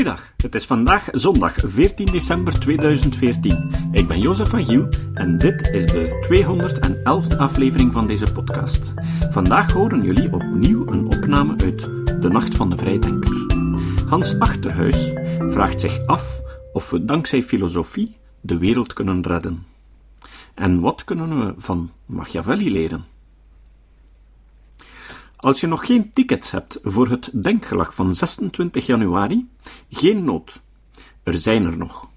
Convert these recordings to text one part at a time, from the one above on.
Goeiedag, het is vandaag zondag 14 december 2014. Ik ben Jozef van Giel en dit is de 211e aflevering van deze podcast. Vandaag horen jullie opnieuw een opname uit De Nacht van de Vrijdenker. Hans Achterhuis vraagt zich af of we dankzij filosofie de wereld kunnen redden. En wat kunnen we van Machiavelli leren? Als je nog geen ticket hebt voor het denkgelag van 26 januari, geen nood. Er zijn er nog.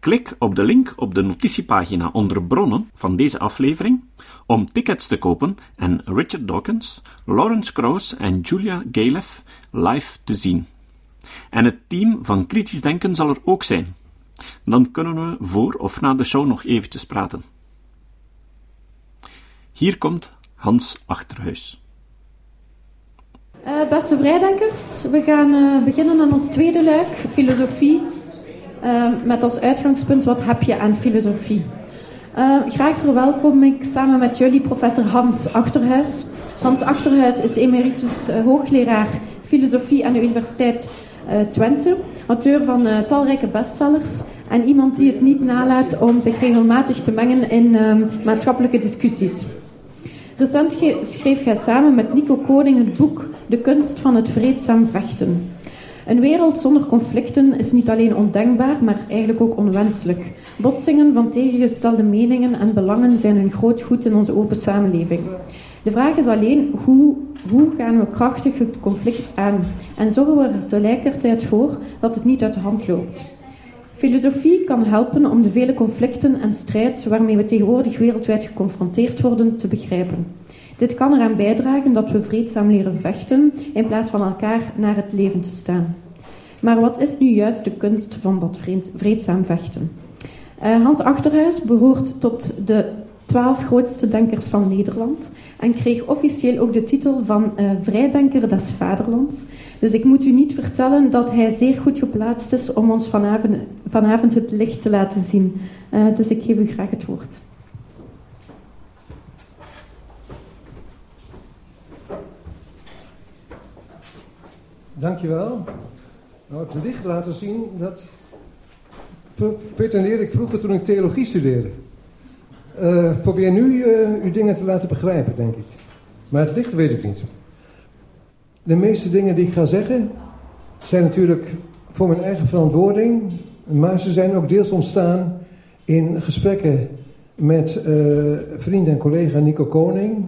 Klik op de link op de notitiepagina onder bronnen van deze aflevering om tickets te kopen en Richard Dawkins, Lawrence Krauss en Julia Galef live te zien. En het team van Kritisch Denken zal er ook zijn. Dan kunnen we voor of na de show nog eventjes praten. Hier komt Hans Achterhuis. Uh, beste vrijdenkers, we gaan uh, beginnen aan ons tweede luik, filosofie, uh, met als uitgangspunt wat heb je aan filosofie. graag verwelkom ik samen met jullie professor Hans Achterhuis. Hans Achterhuis is emeritus hoogleraar filosofie aan de Universiteit Twente, auteur van talrijke bestsellers en iemand die het niet nalaat om zich regelmatig te mengen in maatschappelijke discussies. Recent schreef hij samen met Nico Koning het boek De kunst van het vreedzaam vechten. Een wereld zonder conflicten is niet alleen ondenkbaar, maar eigenlijk ook onwenselijk. Botsingen van tegengestelde meningen en belangen zijn een groot goed in onze open samenleving. De vraag is alleen hoe, hoe gaan we krachtig het conflict aan en zorgen we er tegelijkertijd voor dat het niet uit de hand loopt. Filosofie kan helpen om de vele conflicten en strijd waarmee we tegenwoordig wereldwijd geconfronteerd worden te begrijpen. Dit kan eraan bijdragen dat we vreedzaam leren vechten in plaats van elkaar naar het leven te staan. Maar wat is nu juist de kunst van dat vreedzaam vechten? Uh, Hans Achterhuis behoort tot de twaalf grootste denkers van Nederland en kreeg officieel ook de titel van uh, Vrijdenker des Vaderlands. Dus ik moet u niet vertellen dat hij zeer goed geplaatst is om ons vanavond, vanavond het licht te laten zien. Uh, dus ik geef u graag het woord. Dankjewel. Nou, het licht laten zien, dat pretendeerde ik vroeger toen ik theologie studeerde. Uh, probeer nu uh, uw dingen te laten begrijpen, denk ik. Maar het licht weet ik niet. De meeste dingen die ik ga zeggen zijn natuurlijk voor mijn eigen verantwoording, maar ze zijn ook deels ontstaan in gesprekken met uh, vriend en collega Nico Koning,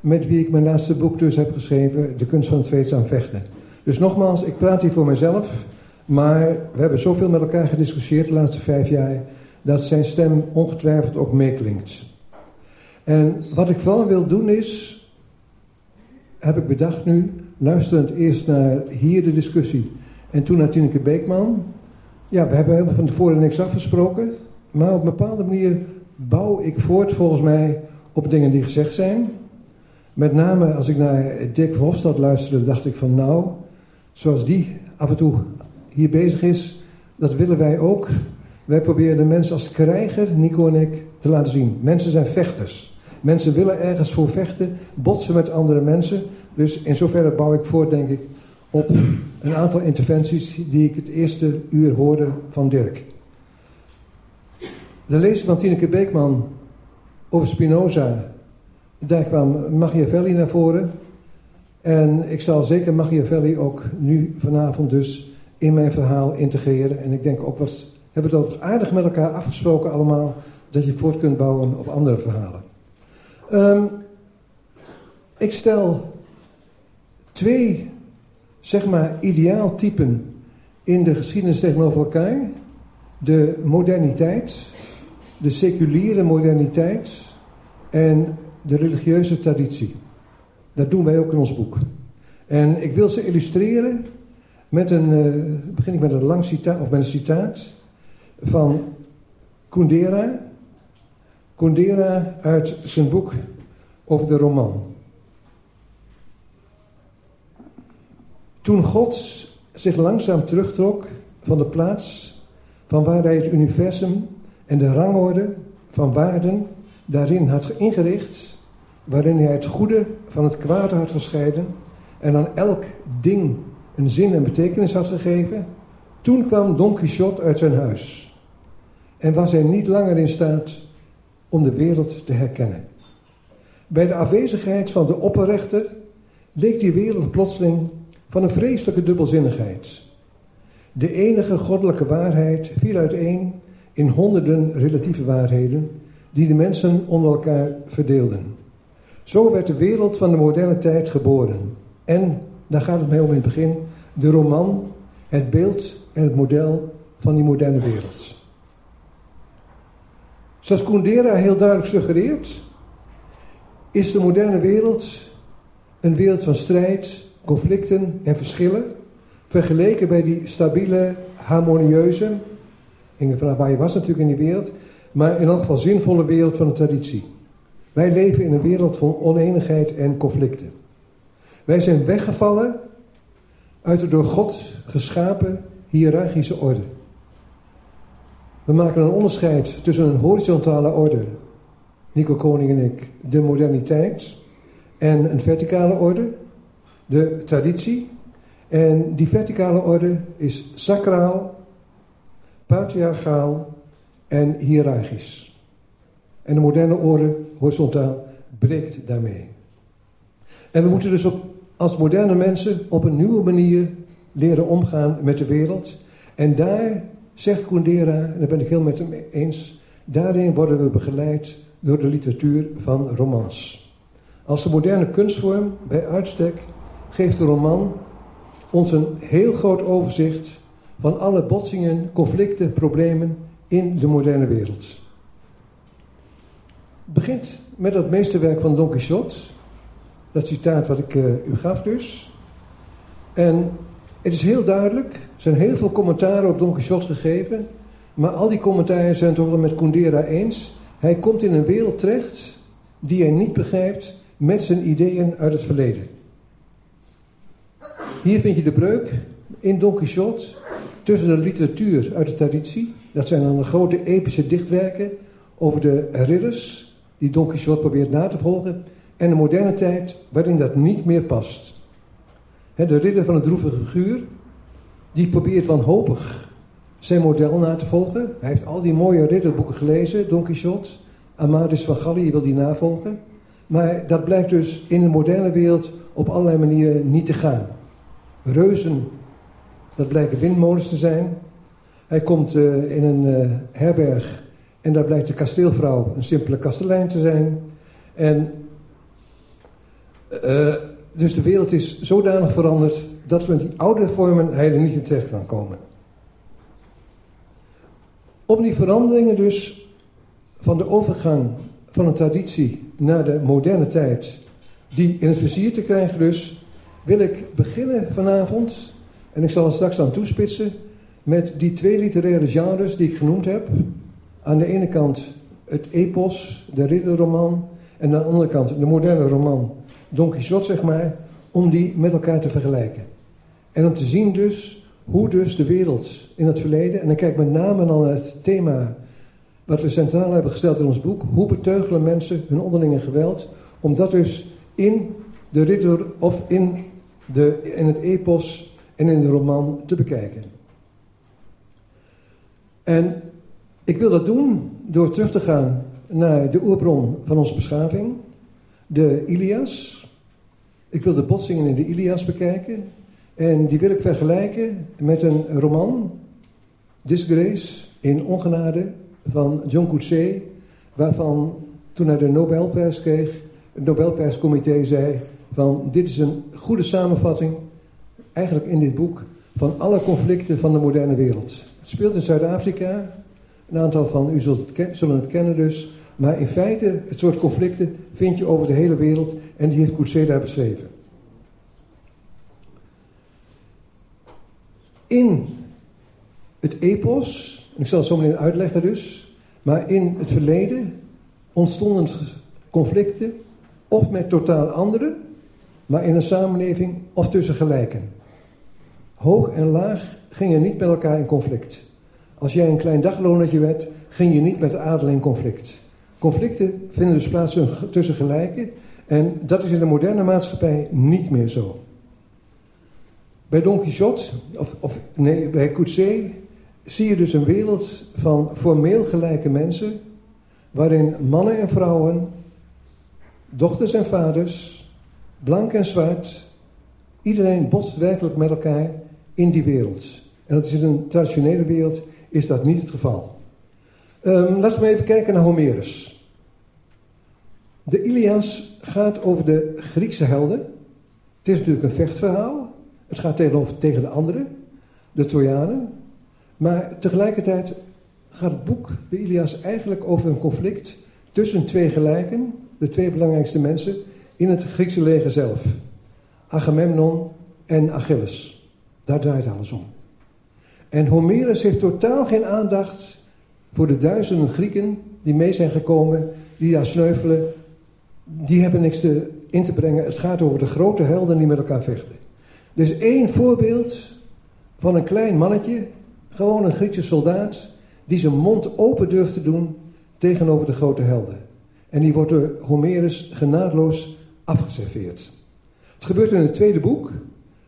met wie ik mijn laatste boek dus heb geschreven, De kunst van het vreedzaam vechten. Dus nogmaals, ik praat hier voor mezelf, maar we hebben zoveel met elkaar gediscussieerd de laatste vijf jaar, dat zijn stem ongetwijfeld ook meeklinkt. En wat ik vooral wil doen is, heb ik bedacht nu, luisterend eerst naar hier de discussie en toen naar Tineke Beekman. Ja, we hebben helemaal van tevoren niks afgesproken, maar op een bepaalde manier bouw ik voort volgens mij op dingen die gezegd zijn. Met name als ik naar Dick Verhofstadt luisterde, dacht ik van nou, zoals die af en toe hier bezig is, dat willen wij ook. Wij proberen de mensen als krijger, Nico en ik, te laten zien. Mensen zijn vechters. Mensen willen ergens voor vechten, botsen met andere mensen. Dus in zoverre bouw ik voort, denk ik, op een aantal interventies die ik het eerste uur hoorde van Dirk. De lezing van Tineke Beekman over Spinoza, daar kwam Machiavelli naar voren. En ik zal zeker Machiavelli ook nu vanavond dus in mijn verhaal integreren. En ik denk ook, wat hebben we dat aardig met elkaar afgesproken allemaal, dat je voort kunt bouwen op andere verhalen. Um, ik stel twee, zeg maar, ideaaltypen in de geschiedenis tegenover elkaar. De moderniteit, de seculiere moderniteit en de religieuze traditie. Dat doen wij ook in ons boek. En ik wil ze illustreren met een, uh, begin ik met een lang citaat, of met een citaat van Kundera. Kundera uit zijn boek over de roman. Toen God zich langzaam terugtrok van de plaats van waar hij het universum en de rangorde van waarden daarin had ingericht, waarin hij het goede van het kwade had gescheiden en aan elk ding een zin en betekenis had gegeven, toen kwam Don Quixote uit zijn huis en was hij niet langer in staat om de wereld te herkennen. Bij de afwezigheid van de opperrechter leek die wereld plotseling van een vreselijke dubbelzinnigheid. De enige goddelijke waarheid viel uiteen in honderden relatieve waarheden die de mensen onder elkaar verdeelden. Zo werd de wereld van de moderne tijd geboren. En, daar gaat het mij om in het begin, de roman, het beeld en het model van die moderne wereld. Zoals Kundera heel duidelijk suggereert, is de moderne wereld een wereld van strijd, conflicten en verschillen, vergeleken bij die stabiele, harmonieuze, hing vanaf waar je was natuurlijk in die wereld, maar in elk geval zinvolle wereld van de traditie. Wij leven in een wereld van oneenigheid en conflicten. Wij zijn weggevallen uit de door God geschapen hiërarchische orde. We maken een onderscheid tussen een horizontale orde, Nico Koning en ik, de moderniteit, en een verticale orde, de traditie. En die verticale orde is sacraal, patriarchaal en hiërarchisch. En de moderne orde, horizontaal, breekt daarmee. En we moeten dus op, als moderne mensen op een nieuwe manier leren omgaan met de wereld. En daar, zegt Kundera, en daar ben ik heel met hem eens, daarin worden we begeleid door de literatuur van romans. Als de moderne kunstvorm bij uitstek geeft de roman ons een heel groot overzicht van alle botsingen, conflicten, problemen in de moderne wereld. Het begint met dat meesterwerk van Don Quixote, dat citaat wat ik uh, u gaf dus. En het is heel duidelijk, er zijn heel veel commentaren op Don Quixote gegeven, maar al die commentaren zijn toch wel met Kundera eens. Hij komt in een wereld terecht die hij niet begrijpt met zijn ideeën uit het verleden. Hier vind je de breuk in Don Quixote tussen de literatuur uit de traditie, dat zijn dan de grote epische dichtwerken over de ridders die Don Quixote probeert na te volgen, en de moderne tijd waarin dat niet meer past. de ridder van het droevige guur, die probeert wanhopig zijn model na te volgen. Hij heeft al die mooie ridderboeken gelezen, Don Quixote, Amadis van Gallië wil die navolgen. Maar dat blijkt dus in de moderne wereld op allerlei manieren niet te gaan. Reuzen, dat blijken windmolens te zijn. Hij komt uh, in een uh, herberg en daar blijkt de kasteelvrouw een simpele kastelein te zijn. En uh, dus de wereld is zodanig veranderd dat we in die oude vormen er niet in terecht gaan komen. Om die veranderingen dus van de overgang van een traditie naar de moderne tijd, die in het vizier te krijgen dus, wil ik beginnen vanavond, en ik zal er straks aan toespitsen, met die twee literaire genres die ik genoemd heb. Aan de ene kant het epos, de ridderroman, en aan de andere kant de moderne roman, Don Quixote zeg maar, om die met elkaar te vergelijken. En om te zien dus hoe dus de wereld in het verleden, en dan kijk ik met name naar het thema wat we centraal hebben gesteld in ons boek, hoe beteugelen mensen hun onderlinge geweld, om dat dus in de ridder of in, de, in het epos en in de roman te bekijken. En ik wil dat doen door terug te gaan naar de oerbron van onze beschaving, de Ilias. Ik wil de botsingen in de Ilias bekijken en die wil ik vergelijken met een roman, Disgrace in ongenade, van John Coetzee, waarvan toen hij de Nobelprijs kreeg, het Nobelprijscomité zei van dit is een goede samenvatting, eigenlijk in dit boek, van alle conflicten van de moderne wereld. Het speelt in Zuid-Afrika, een aantal van u zullen het kennen dus, maar in feite, het soort conflicten vind je over de hele wereld en die heeft daar beschreven. In het epos ik zal het zo meteen uitleggen dus. Maar in het verleden ontstonden conflicten, of met totaal anderen, maar in een samenleving of tussen gelijken. Hoog en laag gingen niet met elkaar in conflict. Als jij een klein daglonertje werd, ging je niet met de adel in conflict. Conflicten vinden dus plaats tussen gelijken en dat is in de moderne maatschappij niet meer zo. Bij Don Quixote, of, of nee, bij Coetzee, zie je dus een wereld van formeel gelijke mensen, waarin mannen en vrouwen, dochters en vaders, blank en zwart, iedereen botst werkelijk met elkaar in die wereld. En dat is in een traditionele wereld is dat niet het geval. Um, laten we even kijken naar Homerus. De Ilias gaat over de Griekse helden. Het is natuurlijk een vechtverhaal. Het gaat tegenover, tegen de anderen, de Trojanen. Maar tegelijkertijd gaat het boek, de Ilias, eigenlijk over een conflict tussen twee gelijken, de twee belangrijkste mensen, in het Griekse leger zelf. Agamemnon en Achilles. Daar draait alles om. En Homerus heeft totaal geen aandacht voor de duizenden Grieken die mee zijn gekomen, die daar sneuvelen. Die hebben niks te, in te brengen. Het gaat over de grote helden die met elkaar vechten. Dus één voorbeeld van een klein mannetje, gewoon een Griekse soldaat, die zijn mond open durft te doen tegenover de grote helden. En die wordt door Homerus genadeloos afgeserveerd. Het gebeurt in het tweede boek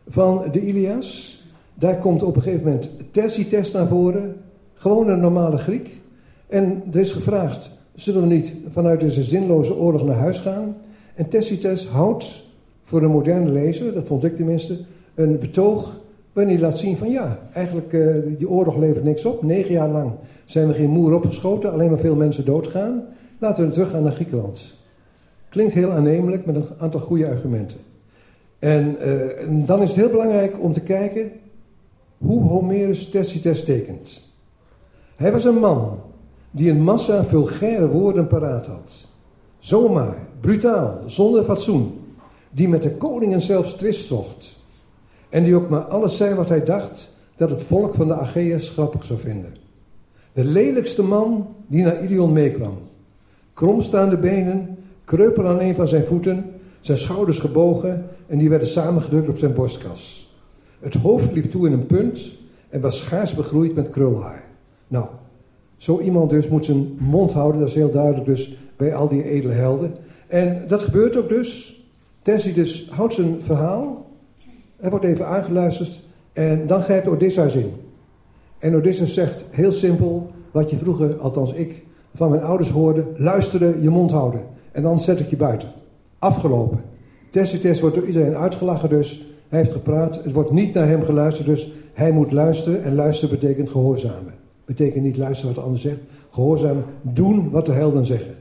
van de Ilias. Daar komt op een gegeven moment Thersites naar voren, gewoon een normale Griek. En er is gevraagd, zullen we niet vanuit deze zinloze oorlog naar huis gaan? En Thersites houdt voor een moderne lezer, dat vond ik tenminste, een betoog waarin hij laat zien van ja, eigenlijk uh, die oorlog levert niks op. Negen jaar lang zijn we geen moer opgeschoten, alleen maar veel mensen doodgaan. Laten we teruggaan naar Griekenland. Klinkt heel aannemelijk met een aantal goede argumenten. En, uh, en dan is het heel belangrijk om te kijken hoe Homerus Tacitus tekent. Hij was een man die een massa vulgaire woorden paraat had. Zomaar, brutaal, zonder fatsoen. Die met de koningen zelfs twist zocht. En die ook maar alles zei wat hij dacht dat het volk van de Achaeërs grappig zou vinden. De lelijkste man die naar Ilion meekwam. Kromstaande benen, kreupel aan een van zijn voeten, zijn schouders gebogen en die werden samengedrukt op zijn borstkas. Het hoofd liep toe in een punt en was schaars begroeid met krulhaar. Nou, zo iemand dus moet zijn mond houden, dat is heel duidelijk dus bij al die edele helden. En dat gebeurt ook dus. Tacitus houdt zijn verhaal, hij wordt even aangeluisterd en dan grijpt Odysseus in. En Odysseus zegt heel simpel, wat je vroeger, althans ik, van mijn ouders hoorde, luisteren, je mond houden. En dan zet ik je buiten. Afgelopen. Tacitus wordt door iedereen uitgelachen dus. Hij heeft gepraat, het wordt niet naar hem geluisterd, dus hij moet luisteren. En luisteren betekent gehoorzamen. Betekent niet luisteren wat de ander zegt. Gehoorzamen, doen wat de helden zeggen.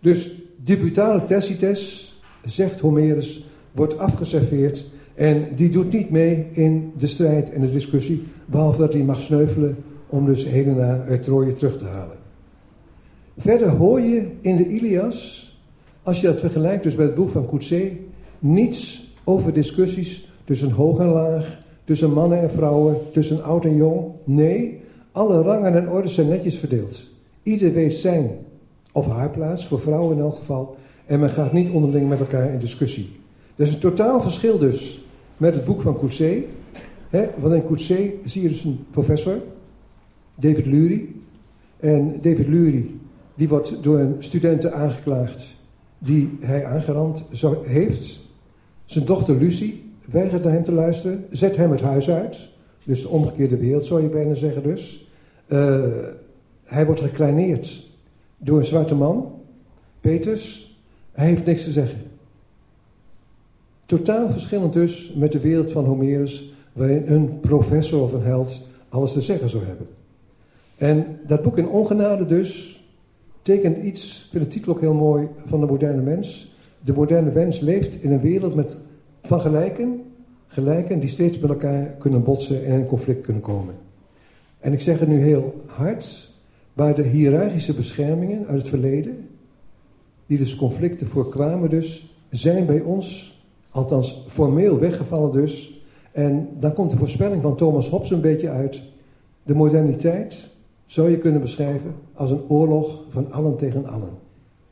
Dus die brutale Tacitus, zegt Homerus, wordt afgeserveerd. En die doet niet mee in de strijd en de discussie. Behalve dat hij mag sneuvelen om dus Helena uit Troje terug te halen. Verder hoor je in de Ilias, als je dat vergelijkt dus met het boek van Coetzee, niets over discussies tussen hoog en laag, tussen mannen en vrouwen, tussen oud en jong. Nee, alle rangen en orden zijn netjes verdeeld. Ieder weet zijn of haar plaats, voor vrouwen in elk geval. En men gaat niet onderling met elkaar in discussie. Er is een totaal verschil dus met het boek van Coetzee. want in Coetzee zie je dus een professor, David Lurie. En David Lurie, die wordt door een studenten aangeklaagd die hij aangerand heeft. Zijn dochter Lucie weigert naar hem te luisteren, zet hem het huis uit. Dus de omgekeerde wereld zou je bijna zeggen dus. Uh, hij wordt gekleineerd door een zwarte man, Peters. Hij heeft niks te zeggen. Totaal verschillend dus met de wereld van Homerus, waarin een professor of een held alles te zeggen zou hebben. En dat boek in ongenade dus tekent iets, ik vind ook heel mooi, van de moderne mens de moderne wens leeft in een wereld met, van gelijken, gelijken die steeds met elkaar kunnen botsen en in conflict kunnen komen. En ik zeg het nu heel hard, waar de hiërarchische beschermingen uit het verleden, die dus conflicten voorkwamen dus, zijn bij ons, althans formeel weggevallen dus. En dan komt de voorspelling van Thomas Hobbes een beetje uit. De moderniteit zou je kunnen beschrijven als een oorlog van allen tegen allen.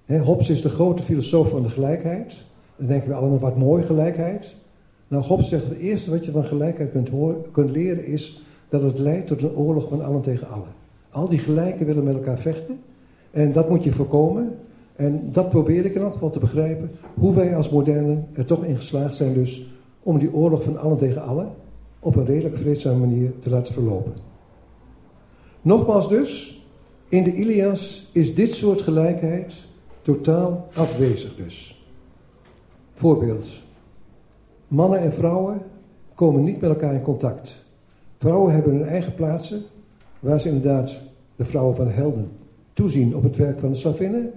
Hobbes is de grote filosoof van de gelijkheid. Dan denken we allemaal, wat mooi gelijkheid. Nou, Hobbes zegt, het eerste wat je van gelijkheid kunt, horen, kunt leren is dat het leidt tot een oorlog van allen tegen allen. Al die gelijken willen met elkaar vechten. En dat moet je voorkomen. En dat probeer ik in elk geval te begrijpen. Hoe wij als modernen er toch in geslaagd zijn dus om die oorlog van allen tegen allen, op een redelijk vreedzame manier te laten verlopen. Nogmaals dus, in de Ilias is dit soort gelijkheid totaal afwezig dus. Voorbeeld. Mannen en vrouwen komen niet met elkaar in contact. Vrouwen hebben hun eigen plaatsen, waar ze inderdaad de vrouwen van de helden toezien op het werk van de slavinnen.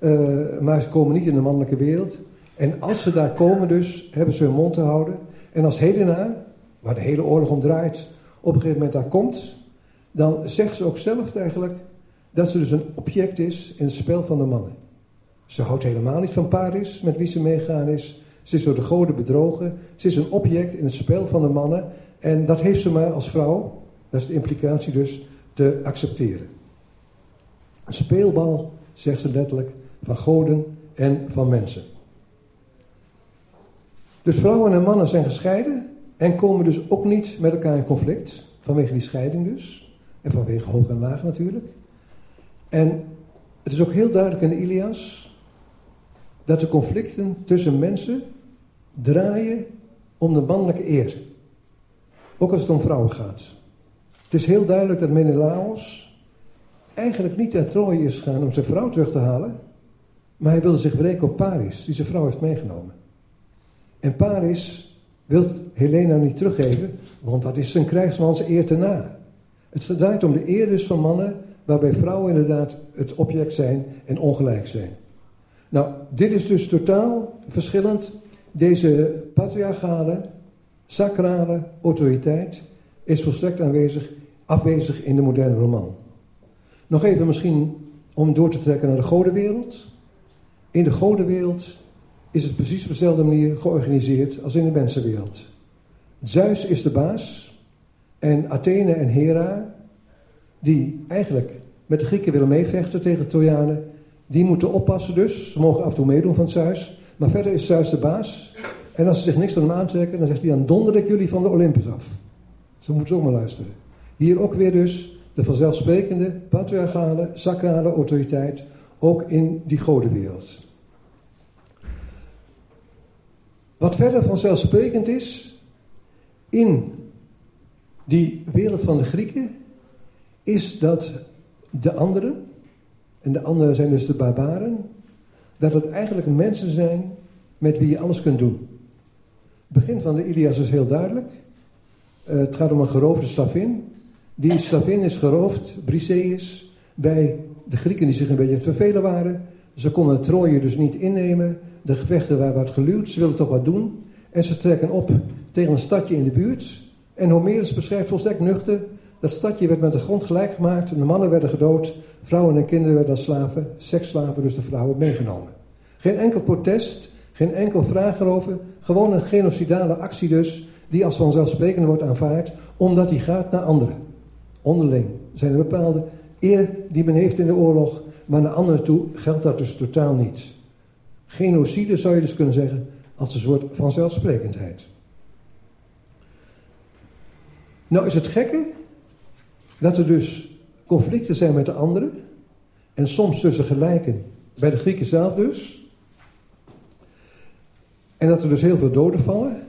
Uh, maar ze komen niet in de mannelijke wereld. En als ze daar komen dus, hebben ze hun mond te houden. En als Helena, waar de hele oorlog om draait, op een gegeven moment daar komt, dan zegt ze ook zelf eigenlijk dat ze dus een object is in het spel van de mannen. Ze houdt helemaal niet van Paris, met wie ze meegaan is. Ze is door de goden bedrogen. Ze is een object in het spel van de mannen. En dat heeft ze maar als vrouw, dat is de implicatie dus, te accepteren. Een speelbal, zegt ze letterlijk, van goden en van mensen. Dus vrouwen en mannen zijn gescheiden en komen dus ook niet met elkaar in conflict, vanwege die scheiding dus, en vanwege hoog en laag natuurlijk. En het is ook heel duidelijk in de Ilias dat de conflicten tussen mensen draaien om de mannelijke eer. Ook als het om vrouwen gaat. Het is heel duidelijk dat Menelaos eigenlijk niet naar Troje is gegaan om zijn vrouw terug te halen, maar hij wilde zich wreken op Paris, die zijn vrouw heeft meegenomen. En Paris wil Helena niet teruggeven, want dat is zijn krijgsmans eer te na. Het draait om de eer dus van mannen, waarbij vrouwen inderdaad het object zijn en ongelijk zijn. Nou, dit is dus totaal verschillend. Deze patriarchale, sacrale autoriteit is volstrekt aanwezig, afwezig in de moderne roman. Nog even misschien om door te trekken naar de godenwereld. In de godenwereld is het precies op dezelfde manier georganiseerd als in de mensenwereld. Zeus is de baas en Athene en Hera, die eigenlijk met de Grieken willen meevechten tegen de Trojanen, die moeten oppassen dus. Ze mogen af en toe meedoen van Zeus. Maar verder is Zeus de baas. En als ze zich niks aan hem aantrekken, dan zegt hij, dan donder ik jullie van de Olympus af. Zo moeten ze ook maar luisteren. Hier ook weer dus de vanzelfsprekende, patriarchale, sacrale autoriteit, ook in die godenwereld. Wat verder vanzelfsprekend is, in die wereld van de Grieken, is dat de anderen, en de anderen zijn dus de barbaren, dat het eigenlijk mensen zijn met wie je alles kunt doen. Het begin van de Ilias is heel duidelijk. Uh, het gaat om een geroofde slavin. Die slavin is geroofd, Briseis, bij de Grieken die zich een beetje vervelen waren. Ze konden Troje dus niet innemen. De gevechten waren wat geluwd. Ze wilden toch wat doen. En ze trekken op tegen een stadje in de buurt. En Homerus beschrijft volstrekt nuchter. Dat stadje werd met de grond gelijk gemaakt. De mannen werden gedood. Vrouwen en kinderen werden als slaven. Seksslaven, dus de vrouwen, meegenomen. Geen enkel protest. Geen enkel vraag erover. Gewoon een genocidale actie dus. Die als vanzelfsprekend wordt aanvaard. Omdat die gaat naar anderen. Onderling zijn er bepaalde eer die men heeft in de oorlog. Maar naar anderen toe geldt dat dus totaal niet. Genocide zou je dus kunnen zeggen als een soort vanzelfsprekendheid. Nou is het gekke dat er dus conflicten zijn met de anderen. En soms tussen gelijken, bij de Grieken zelf dus. En dat er dus heel veel doden vallen.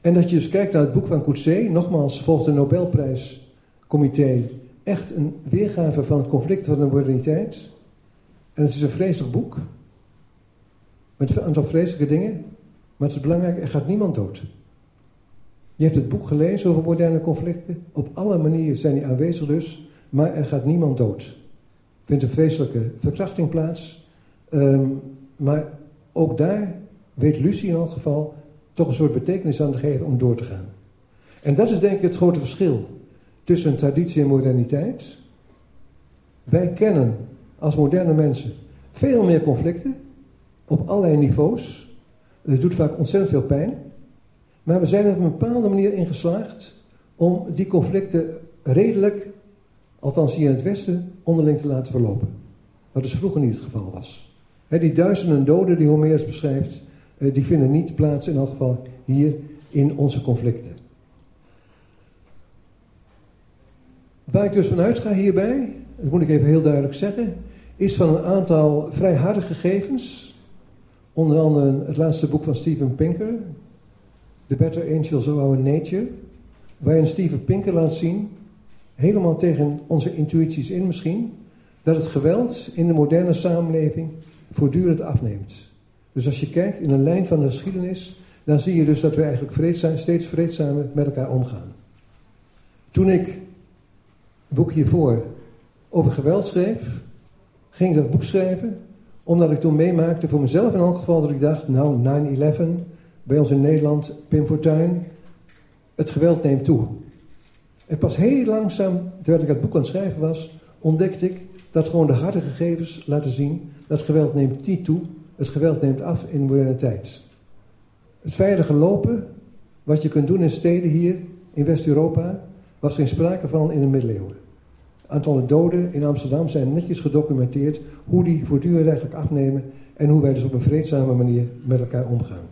En dat je dus kijkt naar het boek van Coetzee, nogmaals volgens de Nobelprijscomité, echt een weergave van het conflict van de moderniteit. En het is een vreselijk boek. Met een aantal vreselijke dingen. Maar het is belangrijk, er gaat niemand dood. Je hebt het boek gelezen over moderne conflicten. Op alle manieren zijn die aanwezig dus. Maar er gaat niemand dood. Vindt een vreselijke verkrachting plaats. Ehm, maar ook daar weet Lucie in elk geval toch een soort betekenis aan te geven om door te gaan. En dat is denk ik het grote verschil tussen traditie en moderniteit. Wij kennen als moderne mensen veel meer conflicten op allerlei niveaus. Het doet vaak ontzettend veel pijn. Maar we zijn er op een bepaalde manier in geslaagd om die conflicten redelijk, althans hier in het Westen, onderling te laten verlopen. Wat dus vroeger niet het geval was. die duizenden doden die Homerus beschrijft, eh, die vinden niet plaats in elk geval hier in onze conflicten. Waar ik dus vanuit ga hierbij, dat moet ik even heel duidelijk zeggen, is van een aantal vrij harde gegevens. Onder andere het laatste boek van Steven Pinker, The Better Angels of Our Nature. waarin Steven Pinker laat zien, helemaal tegen onze intuïties in misschien, dat het geweld in de moderne samenleving voortdurend afneemt. Dus als je kijkt in een lijn van de geschiedenis, dan zie je dus dat we eigenlijk vreedzaam, steeds vreedzamer met elkaar omgaan. Toen ik het boek hiervoor over geweld schreef, ging ik dat boek schrijven omdat ik toen meemaakte, voor mezelf in elk geval, dat ik dacht, nou 9-11, bij ons in Nederland, Pim Fortuyn, het geweld neemt toe. En pas heel langzaam, terwijl ik dat boek aan het schrijven was, ontdekte ik dat gewoon de harde gegevens laten zien dat geweld neemt niet toe, het geweld neemt af in de moderne tijd. Het veilige lopen, wat je kunt doen in steden hier in West-Europa, was geen sprake van in de middeleeuwen. Aantallen doden in Amsterdam zijn netjes gedocumenteerd hoe die voortdurend eigenlijk afnemen en hoe wij dus op een vreedzame manier met elkaar omgaan.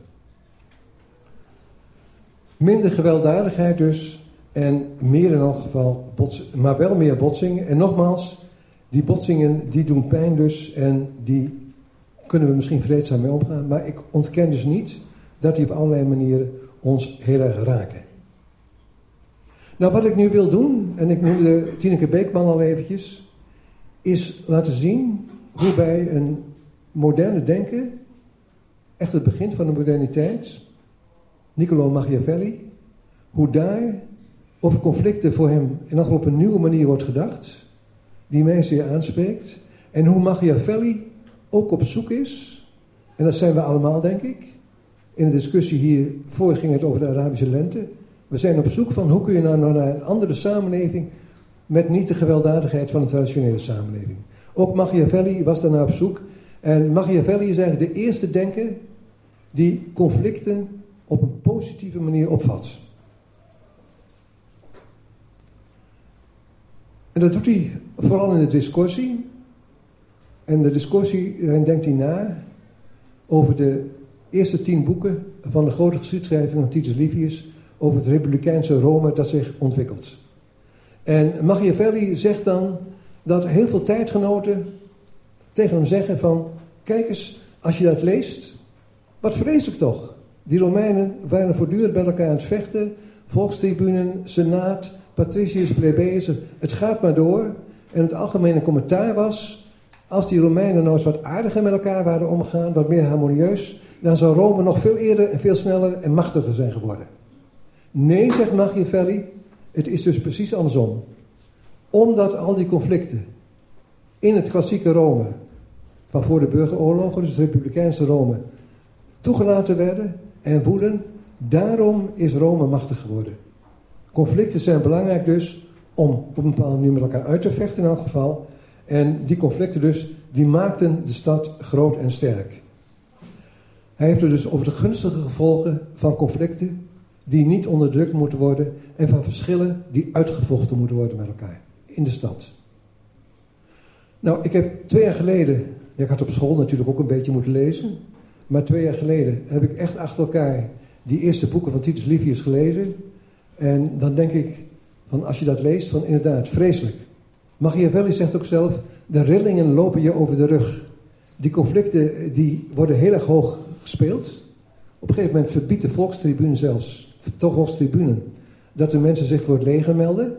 Minder gewelddadigheid dus en meer in elk geval, maar wel meer botsingen. En nogmaals, die botsingen die doen pijn dus en die kunnen we misschien vreedzaam mee omgaan. Maar ik ontken dus niet dat die op allerlei manieren ons heel erg raken. Nou, wat ik nu wil doen, en ik noemde Tineke Beekman al eventjes, is laten zien hoe bij een moderne denken, echt het begin van de moderniteit, Niccolo Machiavelli, hoe daar over conflicten voor hem nog op een nieuwe manier wordt gedacht, die mij zeer aanspreekt, en hoe Machiavelli ook op zoek is, en dat zijn we allemaal denk ik, in de discussie hiervoor ging het over de Arabische lente, we zijn op zoek van hoe kun je nou naar een andere samenleving met niet de gewelddadigheid van de traditionele samenleving. Ook Machiavelli was daarnaar op zoek. En Machiavelli is eigenlijk de eerste denker die conflicten op een positieve manier opvat. En dat doet hij vooral in de discussie. En de discussie, daarin denkt hij na over de eerste tien boeken van de grote geschiedschrijving van Titus Livius over het republikeinse Rome dat zich ontwikkelt. En Machiavelli zegt dan dat heel veel tijdgenoten tegen hem zeggen van, kijk eens, als je dat leest, wat vreselijk toch. Die Romeinen waren voortdurend bij elkaar aan het vechten, volkstribunen, senaat, patriciërs, plebeiers, het gaat maar door. En het algemene commentaar was, als die Romeinen nou eens wat aardiger met elkaar waren omgegaan, wat meer harmonieus, dan zou Rome nog veel eerder en veel sneller en machtiger zijn geworden. Nee, zegt Machiavelli, het is dus precies andersom. Omdat al die conflicten in het klassieke Rome, van voor de burgeroorlogen, dus het republikeinse Rome, toegelaten werden en woeden, daarom is Rome machtig geworden. Conflicten zijn belangrijk dus om op een bepaalde manier met elkaar uit te vechten in elk geval. En die conflicten dus, die maakten de stad groot en sterk. Hij heeft het dus over de gunstige gevolgen van conflicten die niet onderdrukt moeten worden en van verschillen die uitgevochten moeten worden met elkaar in de stad. Nou, ik heb twee jaar geleden, ja, ik had op school natuurlijk ook een beetje moeten lezen, maar twee jaar geleden heb ik echt achter elkaar die eerste boeken van Titus Livius gelezen. En dan denk ik, van als je dat leest, van inderdaad, vreselijk. Machiavelli zegt ook zelf, de rillingen lopen je over de rug. Die conflicten die worden heel erg hoog gespeeld. Op een gegeven moment verbiedt de volkstribune zelfs toch als tribune, dat de mensen zich voor het leger melden,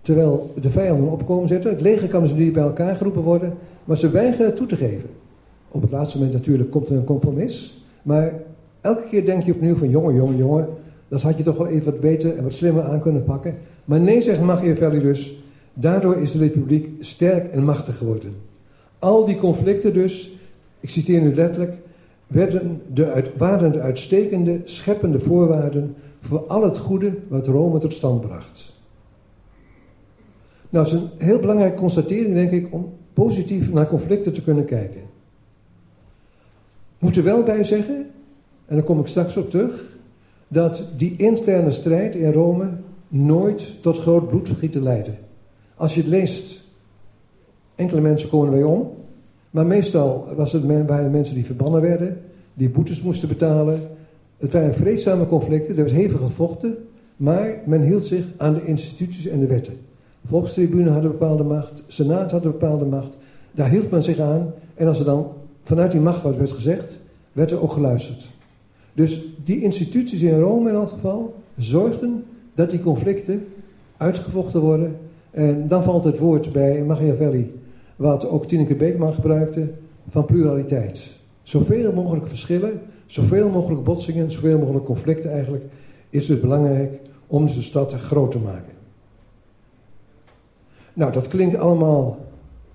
terwijl de vijanden opkomen zetten. Het leger kan dus niet bij elkaar geroepen worden, maar ze weigeren toe te geven. Op het laatste moment natuurlijk komt er een compromis, maar elke keer denk je opnieuw van jongen, jongen, jongen, dat had je toch wel even wat beter en wat slimmer aan kunnen pakken. Maar nee, zegt Machiavelli dus, daardoor is de republiek sterk en machtig geworden. Al die conflicten dus, ik citeer nu letterlijk, werden de waren de uitstekende, scheppende voorwaarden voor al het goede wat Rome tot stand bracht. Nou, dat is een heel belangrijke constatering, denk ik, om positief naar conflicten te kunnen kijken. Moet er wel bij zeggen, en daar kom ik straks op terug, dat die interne strijd in Rome nooit tot groot bloedvergieten leidde. Als je het leest, enkele mensen komen erbij om, maar meestal was het, waren mensen die verbannen werden, die boetes moesten betalen, het waren vreedzame conflicten, er werd hevig gevochten, maar men hield zich aan de instituties en de wetten. Volkstribune had een bepaalde macht, Senaat had een bepaalde macht, daar hield men zich aan en als er dan vanuit die macht wat werd gezegd, werd er ook geluisterd. Dus die instituties in Rome in elk geval zorgden dat die conflicten uitgevochten worden. En dan valt het woord bij Machiavelli, wat ook Tineke Beekman gebruikte, van pluraliteit. Zoveel mogelijk verschillen, zoveel mogelijk botsingen, zoveel mogelijk conflicten eigenlijk, is het belangrijk om de stad groot te maken. Nou, dat klinkt allemaal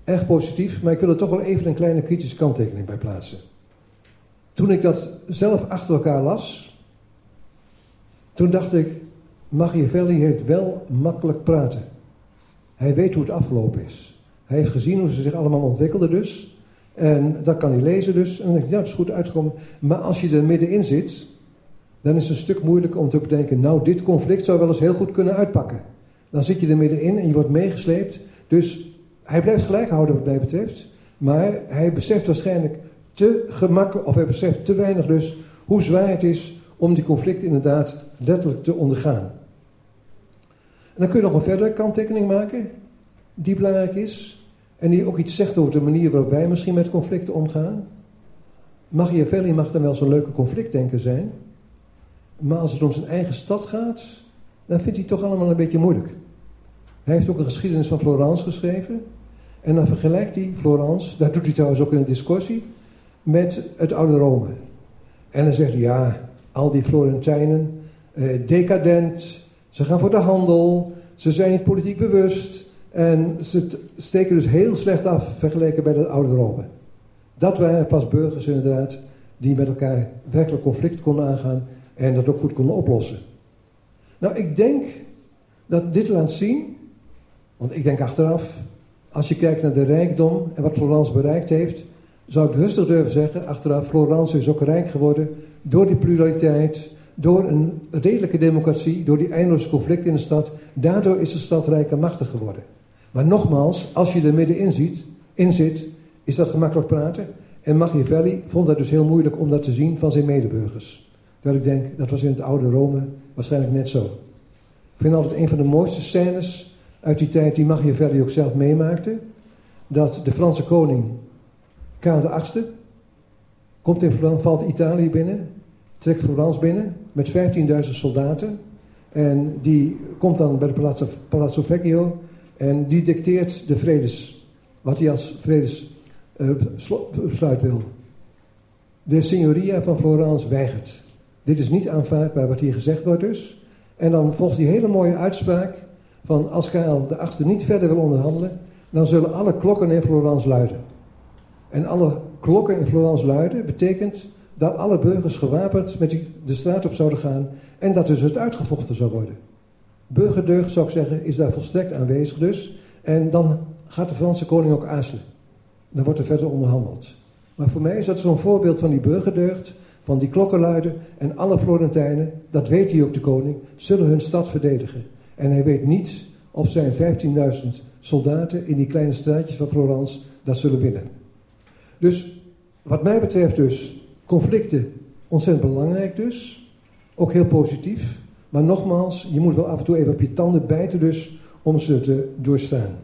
erg positief, maar ik wil er toch wel even een kleine kritische kanttekening bij plaatsen. Toen ik dat zelf achter elkaar las, toen dacht ik, Machiavelli heeft wel makkelijk praten. Hij weet hoe het afgelopen is. Hij heeft gezien hoe ze zich allemaal ontwikkelden dus. En dat kan hij lezen dus. En dan denk ik, ja, dat is goed uitgekomen. Maar als je er middenin zit, dan is het een stuk moeilijker om te bedenken, nou, dit conflict zou wel eens heel goed kunnen uitpakken. Dan zit je er middenin en je wordt meegesleept. Dus hij blijft gelijk houden wat mij betreft. Maar hij beseft waarschijnlijk te gemakkelijk, of hij beseft te weinig dus, hoe zwaar het is om die conflicten inderdaad letterlijk te ondergaan. En dan kun je nog een verdere kanttekening maken, die belangrijk is. En die ook iets zegt over de manier waarop wij misschien met conflicten omgaan. Machiavelli mag dan wel zo'n leuke conflictdenker zijn. Maar als het om zijn eigen stad gaat, dan vindt hij het toch allemaal een beetje moeilijk. Hij heeft ook een geschiedenis van Florence geschreven. En dan vergelijkt hij Florence, dat doet hij trouwens ook in een discussie, met het oude Rome. En dan zegt hij, ja, al die Florentijnen, eh, decadent, ze gaan voor de handel, ze zijn niet politiek bewust en ze steken dus heel slecht af vergeleken bij het oude Rome. Dat waren pas burgers inderdaad die met elkaar werkelijk conflict konden aangaan en dat ook goed konden oplossen. Nou, ik denk dat dit laat zien, want ik denk achteraf, als je kijkt naar de rijkdom en wat Florence bereikt heeft, zou ik rustig durven zeggen, achteraf, Florence is ook rijk geworden door die pluraliteit, door een redelijke democratie, door die eindeloze conflicten in de stad. Daardoor is de stad rijk en machtig geworden. Maar nogmaals, als je er middenin in zit, is dat gemakkelijk praten. En Machiavelli vond dat dus heel moeilijk om dat te zien van zijn medeburgers. Terwijl ik denk, dat was in het oude Rome waarschijnlijk net zo. Ik vind altijd een van de mooiste scènes uit die tijd die Machiavelli ook zelf meemaakte. Dat de Franse koning Karel VIII komt in valt Italië binnen, trekt Florence binnen met 15.000 soldaten. En die komt dan bij de Palazzo, Palazzo Vecchio en die dicteert de vredes, wat hij als vredesbesluit uh, wil. De signoria van Florence weigert. Dit is niet aanvaardbaar wat hier gezegd wordt dus. En dan volgt die hele mooie uitspraak van als Karel de achtste niet verder wil onderhandelen, dan zullen alle klokken in Florence luiden. En alle klokken in Florence luiden betekent dat alle burgers gewapend met de straat op zouden gaan en dat dus het uitgevochten zou worden. Burgerdeugd, zou ik zeggen, is daar volstrekt aanwezig dus. En dan gaat de Franse koning ook aarzelen. Dan wordt er verder onderhandeld. Maar voor mij is dat zo'n voorbeeld van die burgerdeugd, van die klokkenluiden en alle Florentijnen, dat weet hij ook de koning, zullen hun stad verdedigen. En hij weet niet of zijn 15.000 soldaten in die kleine straatjes van Florence dat zullen winnen. Dus wat mij betreft dus conflicten ontzettend belangrijk dus. Ook heel positief. Maar nogmaals, je moet wel af en toe even op je tanden bijten dus om ze te doorstaan.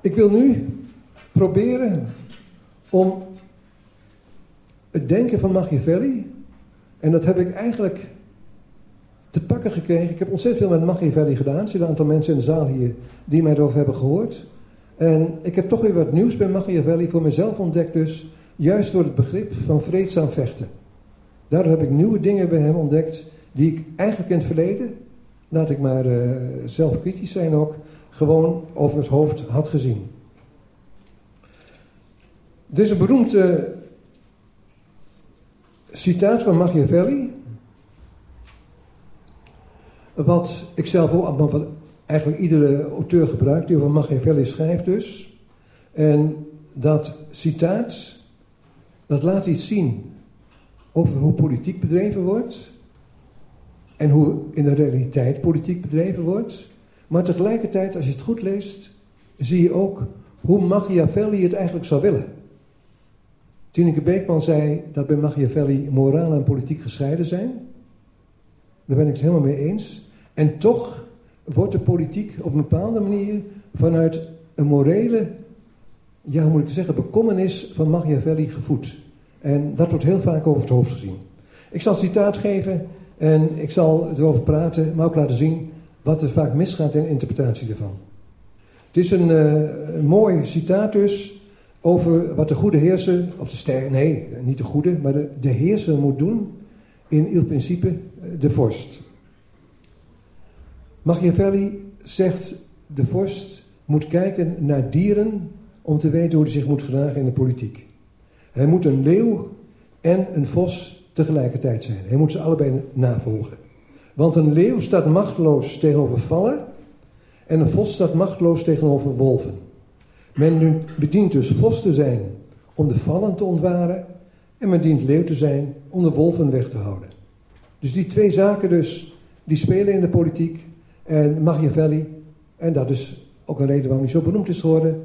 Ik wil nu proberen om het denken van Machiavelli, en dat heb ik eigenlijk te pakken gekregen. Ik heb ontzettend veel met Machiavelli gedaan. Er zitten een aantal mensen in de zaal hier die mij erover hebben gehoord. En ik heb toch weer wat nieuws bij Machiavelli voor mezelf ontdekt dus, juist door het begrip van vreedzaam vechten. Daardoor heb ik nieuwe dingen bij hem ontdekt, die ik eigenlijk in het verleden, laat ik maar uh, zelf kritisch zijn ook, gewoon over het hoofd had gezien. Dit is een beroemd uh, citaat van Machiavelli, wat ik zelf ook, wat eigenlijk iedere auteur gebruikt, die over Machiavelli schrijft dus. En dat citaat, dat laat iets zien over hoe politiek bedreven wordt. En hoe in de realiteit politiek bedreven wordt. Maar tegelijkertijd, als je het goed leest, zie je ook hoe Machiavelli het eigenlijk zou willen. Tineke Beekman zei dat bij Machiavelli moraal en politiek gescheiden zijn. Daar ben ik het helemaal mee eens. En toch wordt de politiek op een bepaalde manier vanuit een morele, ja hoe moet ik zeggen, bekommernis van Machiavelli gevoed. En dat wordt heel vaak over het hoofd gezien. Ik zal citaat geven en ik zal erover praten, maar ook laten zien wat er vaak misgaat in de interpretatie ervan. Het is een, uh, mooi citaat dus over wat de goede heerser, of de ster, nee, niet de goede, maar de, de heerser moet doen in il principe de vorst. Machiavelli zegt de vorst moet kijken naar dieren om te weten hoe hij zich moet gedragen in de politiek. Hij moet een leeuw en een vos tegelijkertijd zijn. Hij moet ze allebei navolgen. Want een leeuw staat machteloos tegenover vallen en een vos staat machteloos tegenover wolven. Men bedient dus vos te zijn om de vallen te ontwaren en men dient leeuw te zijn om de wolven weg te houden. Dus die twee zaken dus, die spelen in de politiek. En Machiavelli, en dat is ook een reden waarom hij zo beroemd is geworden,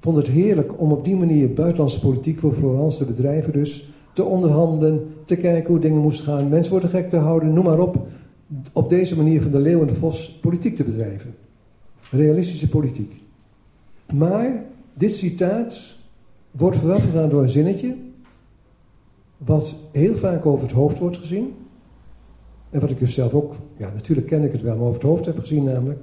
vond het heerlijk om op die manier buitenlandse politiek voor Florence te bedrijven dus, te onderhandelen, te kijken hoe dingen moesten gaan, mensen worden gek te houden, noem maar op. Op deze manier van de leeuw en de vos politiek te bedrijven. Realistische politiek. Maar dit citaat wordt voorafgegaan door een zinnetje, wat heel vaak over het hoofd wordt gezien. En wat ik dus zelf ook, ja natuurlijk ken ik het wel, maar over het hoofd heb gezien namelijk.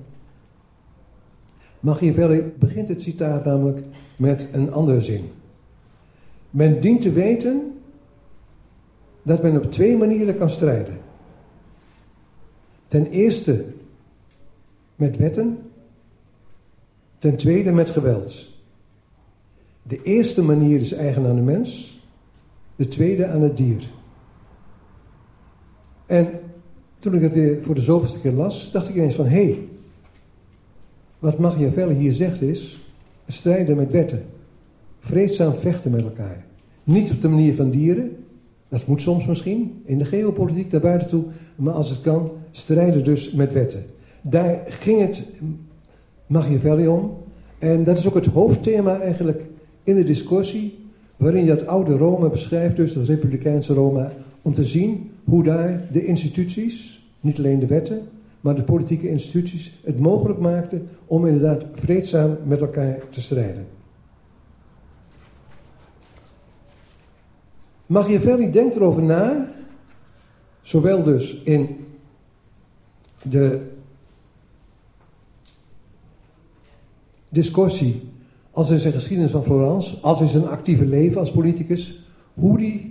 Machiavelli begint het citaat namelijk met een andere zin. Men dient te weten dat men op twee manieren kan strijden. Ten eerste met wetten, ten tweede met geweld. De eerste manier is eigen aan de mens, de tweede aan het dier. En toen ik het weer voor de zoveelste keer las, dacht ik ineens van, hé, hey, wat Machiavelli hier zegt is, strijden met wetten. Vreedzaam vechten met elkaar. Niet op de manier van dieren, dat moet soms misschien, in de geopolitiek naar buiten toe, maar als het kan, strijden dus met wetten. Daar ging het Machiavelli om. En dat is ook het hoofdthema eigenlijk in de discussie, waarin je dat oude Rome beschrijft, dus dat republikeinse Rome, om te zien hoe daar de instituties, niet alleen de wetten, maar de politieke instituties het mogelijk maakten om inderdaad vreedzaam met elkaar te strijden. Machiavelli denkt erover na, zowel dus in de discussie als in zijn geschiedenis van Florence, als in zijn actieve leven als politicus, hoe die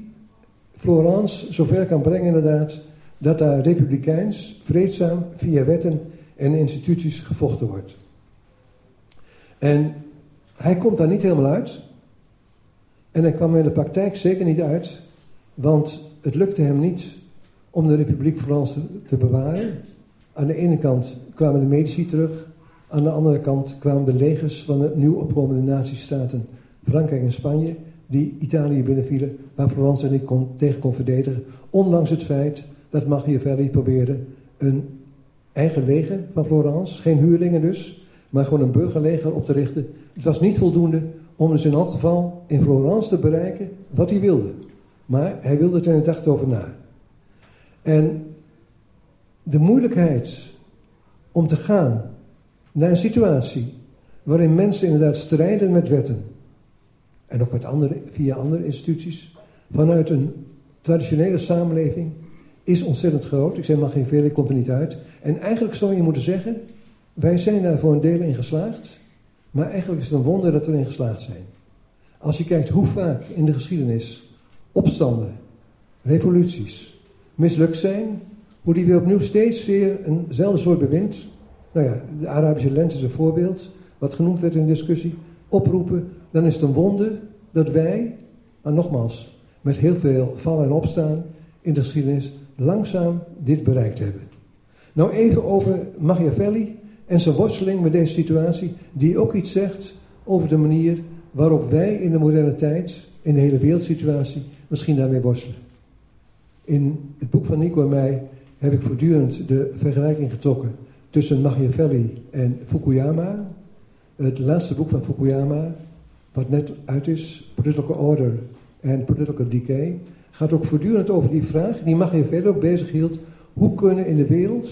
Florence zover kan brengen inderdaad dat daar republikeins, vreedzaam, via wetten en instituties gevochten wordt. En hij komt daar niet helemaal uit. En hij kwam in de praktijk zeker niet uit, want het lukte hem niet om de Republiek Franse te bewaren. Aan de ene kant kwamen de medici terug, aan de andere kant kwamen de legers van de nieuw opkomende nazistaten Frankrijk en Spanje, die Italië binnenvielen, waar Florence niet kon, tegen kon verdedigen, ondanks het feit dat Machiavelli probeerde een eigen leger van Florence, geen huurlingen dus, maar gewoon een burgerleger op te richten. Het was niet voldoende om dus in elk geval in Florence te bereiken wat hij wilde. Maar hij wilde er in dacht over na. En de moeilijkheid om te gaan naar een situatie waarin mensen inderdaad strijden met wetten. En ook met andere, via andere instituties. Vanuit een traditionele samenleving is ontzettend groot. Ik zeg maar geen veel, ik komt er niet uit. En eigenlijk zou je moeten zeggen, wij zijn daar voor een deel in geslaagd. Maar eigenlijk is het een wonder dat we erin geslaagd zijn. Als je kijkt hoe vaak in de geschiedenis opstanden, revoluties mislukt zijn, hoe die weer opnieuw steeds weer eenzelfde soort bewind, nou ja, de Arabische lente is een voorbeeld, wat genoemd werd in de discussie, oproepen, dan is het een wonder dat wij, maar nogmaals, met heel veel vallen en opstaan in de geschiedenis, langzaam dit bereikt hebben. Nou even over Machiavelli en zijn worsteling met deze situatie, die ook iets zegt over de manier waarop wij in de moderne tijd, in de hele wereldsituatie, misschien daarmee worstelen. In het boek van Nico en mij heb ik voortdurend de vergelijking getrokken tussen Machiavelli en Fukuyama. Het laatste boek van Fukuyama, wat net uit is, Political Order and Political Decay, gaat ook voortdurend over die vraag, die Machiavelli ook bezig hield, hoe kunnen in de wereld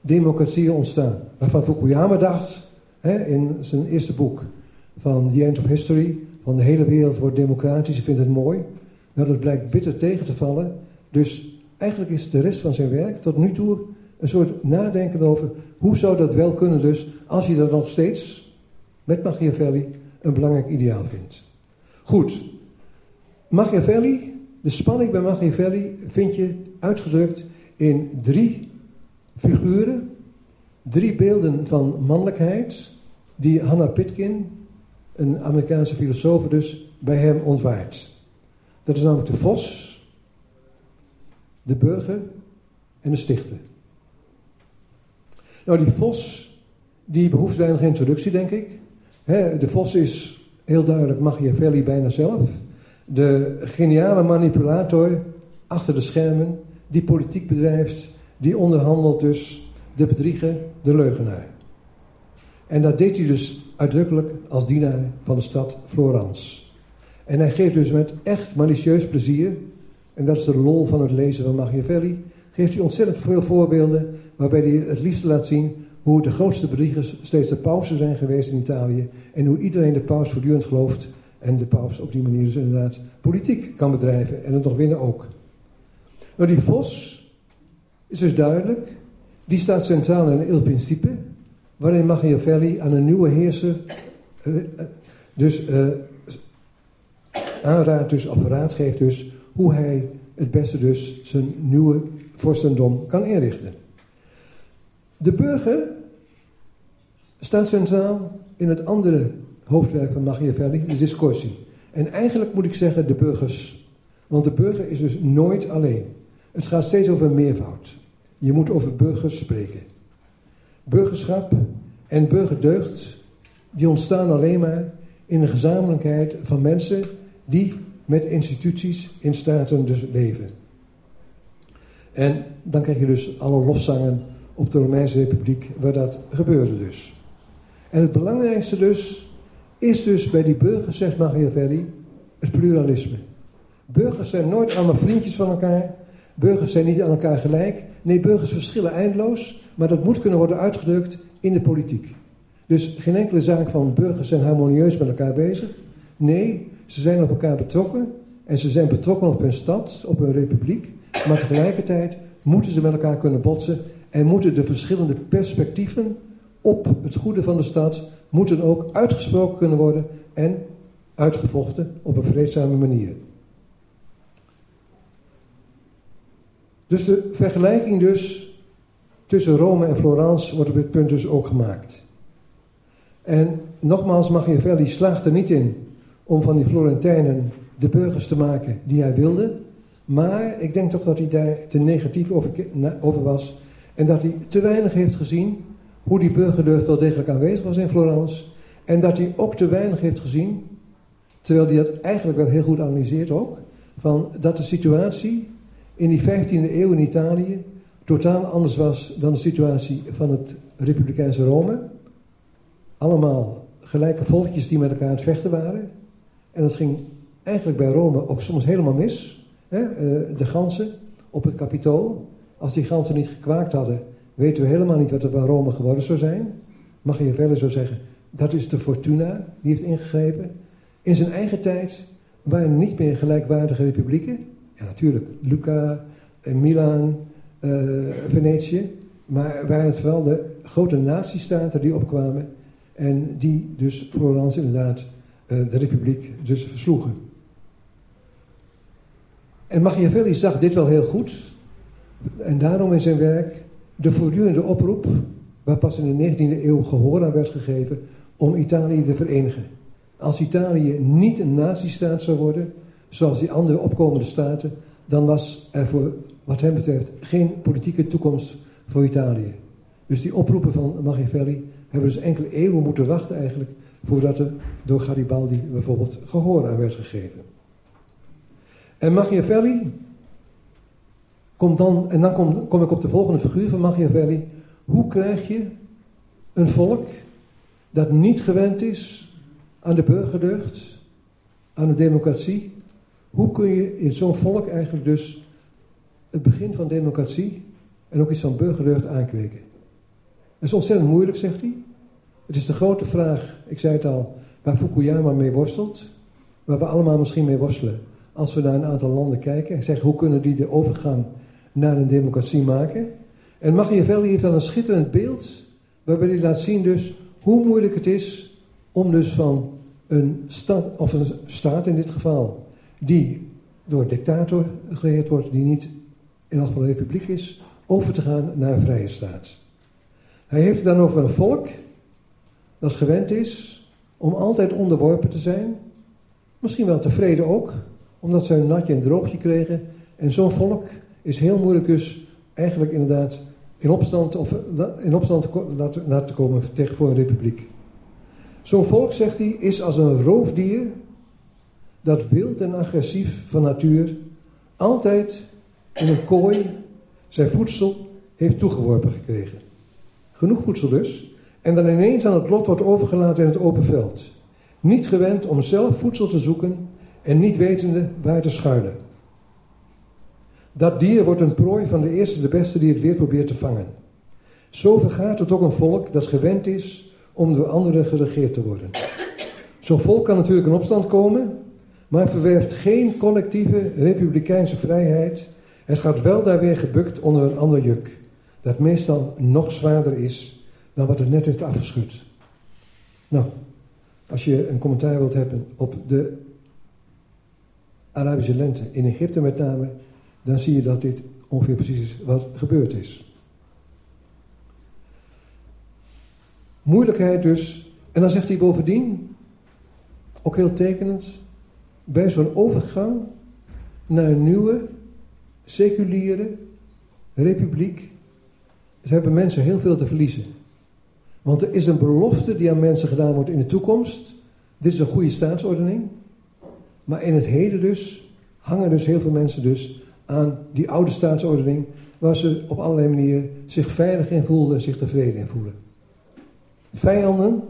democratieën ontstaan? Waarvan Fukuyama dacht, hè, in zijn eerste boek van The End of History, van de hele wereld wordt democratisch, je vindt het mooi. Nou, dat blijkt bitter tegen te vallen. Dus eigenlijk is de rest van zijn werk tot nu toe een soort nadenken over hoe zou dat wel kunnen dus, als je dat nog steeds met Machiavelli een belangrijk ideaal vindt. Goed, Machiavelli, de spanning bij Machiavelli vind je uitgedrukt in drie figuren, drie beelden van mannelijkheid, die Hannah Pitkin, een Amerikaanse filosoof, dus bij hem ontwaart. Dat is namelijk de vos, de burger en de stichter. Nou, die vos, die behoeft weinig introductie, denk ik. De vos is heel duidelijk Machiavelli bijna zelf. De geniale manipulator achter de schermen, die politiek bedrijft, die onderhandelt dus de bedrieger, de leugenaar. En dat deed hij dus uitdrukkelijk als dienaar van de stad Florence. En hij geeft dus met echt malicieus plezier, en dat is de lol van het lezen van Machiavelli, geeft hij ontzettend veel voorbeelden waarbij hij het liefst laat zien hoe de grootste bedriegers steeds de pausen zijn geweest in Italië en hoe iedereen de paus voortdurend gelooft en de paus op die manier dus inderdaad politiek kan bedrijven en het nog winnen ook. Nou, die Vos is dus duidelijk, die staat centraal in Il Principe, waarin Machiavelli aan een nieuwe heerser uh, dus uh, aanraadt dus, of raad geeft dus, hoe hij het beste dus zijn nieuwe vorstendom kan inrichten. De burger staat centraal in het andere hoofdwerk van Machiavelli, de discussie. En eigenlijk moet ik zeggen de burgers. Want de burger is dus nooit alleen. Het gaat steeds over meervoud. Je moet over burgers spreken. Burgerschap en burgerdeugd, die ontstaan alleen maar in een gezamenlijkheid van mensen die met instituties in staten dus leven. En dan krijg je dus alle lofzangen op de Romeinse Republiek waar dat gebeurde dus. En het belangrijkste dus is dus bij die burgers, zegt Machiavelli, het pluralisme. Burgers zijn nooit allemaal vriendjes van elkaar. Burgers zijn niet aan elkaar gelijk. Nee, burgers verschillen eindeloos, maar dat moet kunnen worden uitgedrukt in de politiek. Dus geen enkele zaak van burgers zijn harmonieus met elkaar bezig. Nee, ze zijn op elkaar betrokken en ze zijn betrokken op hun stad, op hun republiek. Maar tegelijkertijd moeten ze met elkaar kunnen botsen en moeten de verschillende perspectieven op het goede van de stad moeten ook uitgesproken kunnen worden en uitgevochten op een vreedzame manier. Dus de vergelijking dus tussen Rome en Florence wordt op dit punt dus ook gemaakt. En nogmaals, Machiavelli slaagt er niet in om van die Florentijnen de burgers te maken die hij wilde. Maar ik denk toch dat hij daar te negatief over, over was. En dat hij te weinig heeft gezien hoe die burgerdeugd wel degelijk aanwezig was in Florence. En dat hij ook te weinig heeft gezien, terwijl hij dat eigenlijk wel heel goed analyseert ook, van dat de situatie in die 15e eeuw in Italië totaal anders was dan de situatie van het Republikeinse Rome. Allemaal gelijke volkjes die met elkaar aan het vechten waren. En dat ging eigenlijk bij Rome ook soms helemaal mis. Hè? Eh, de ganzen op het kapitool. Als die ganzen niet gekwaakt hadden, weten we helemaal niet wat er van Rome geworden zou zijn. Mag je verder zo zeggen, dat is de Fortuna, die heeft ingegrepen. In zijn eigen tijd waren niet meer gelijkwaardige republieken. Ja, natuurlijk, Lucca, eh, Milaan, uh, Venetië. Maar waren het vooral de grote natiestaten die opkwamen. En die dus Florence inderdaad uh, de republiek dus versloegen. En Machiavelli zag dit wel heel goed. En daarom in zijn werk de voortdurende oproep, waar pas in de 19e eeuw gehoor aan werd gegeven, om Italië te verenigen. Als Italië niet een nazistaat zou worden, zoals die andere opkomende staten, dan was er voor wat hem betreft geen politieke toekomst voor Italië. Dus die oproepen van Machiavelli hebben dus enkele eeuwen moeten wachten eigenlijk, voordat er door Garibaldi bijvoorbeeld gehoor aan werd gegeven. En Machiavelli komt dan, en dan kom, kom ik op de volgende figuur van Machiavelli. Hoe krijg je een volk dat niet gewend is aan de burgerdeugd, aan de democratie? Hoe kun je in zo'n volk eigenlijk dus het begin van democratie en ook iets van burgerdeugd aankweken? Dat is ontzettend moeilijk, zegt hij. Het is de grote vraag, ik zei het al, waar Fukuyama mee worstelt, waar we allemaal misschien mee worstelen. Als we naar een aantal landen kijken en zeggen hoe kunnen die de overgang naar een democratie maken. En Machiavelli heeft dan een schitterend beeld waarbij hij laat zien dus hoe moeilijk het is om dus van een stad, of een staat in dit geval, die door een dictator geregeerd wordt, die niet in geval een republiek is, over te gaan naar een vrije staat. Hij heeft het dan over een volk dat gewend is om altijd onderworpen te zijn, misschien wel tevreden ook, omdat ze een natje en droogje kregen. En zo'n volk is heel moeilijk dus eigenlijk inderdaad in opstand, of, in opstand laten, laten komen tegen voor een republiek. Zo'n volk, zegt hij, is als een roofdier dat wild en agressief van natuur altijd in een kooi zijn voedsel heeft toegeworpen gekregen. Genoeg voedsel dus, en dan ineens aan het lot wordt overgelaten in het open veld. Niet gewend om zelf voedsel te zoeken en niet wetende waar te schuilen. Dat dier wordt een prooi van de eerste de beste die het weer probeert te vangen. Zo vergaat het ook een volk dat gewend is om door anderen geregeerd te worden. Zo'n volk kan natuurlijk in opstand komen, maar verwerft geen collectieve republikeinse vrijheid. Het gaat wel daar weer gebukt onder een ander juk, dat meestal nog zwaarder is dan wat het net heeft afgeschud. Nou, als je een commentaar wilt hebben op de Arabische lente, in Egypte met name, dan zie je dat dit ongeveer precies is wat gebeurd is. Moeilijkheid dus. En dan zegt hij bovendien, ook heel tekenend, bij zo'n overgang naar een nieuwe, seculiere republiek, ze hebben mensen heel veel te verliezen. Want er is een belofte die aan mensen gedaan wordt in de toekomst. Dit is een goede staatsordening. Maar in het heden dus hangen dus heel veel mensen dus aan die oude staatsordening, waar ze op allerlei manieren zich veilig in voelden en zich tevreden in voelen. Vijanden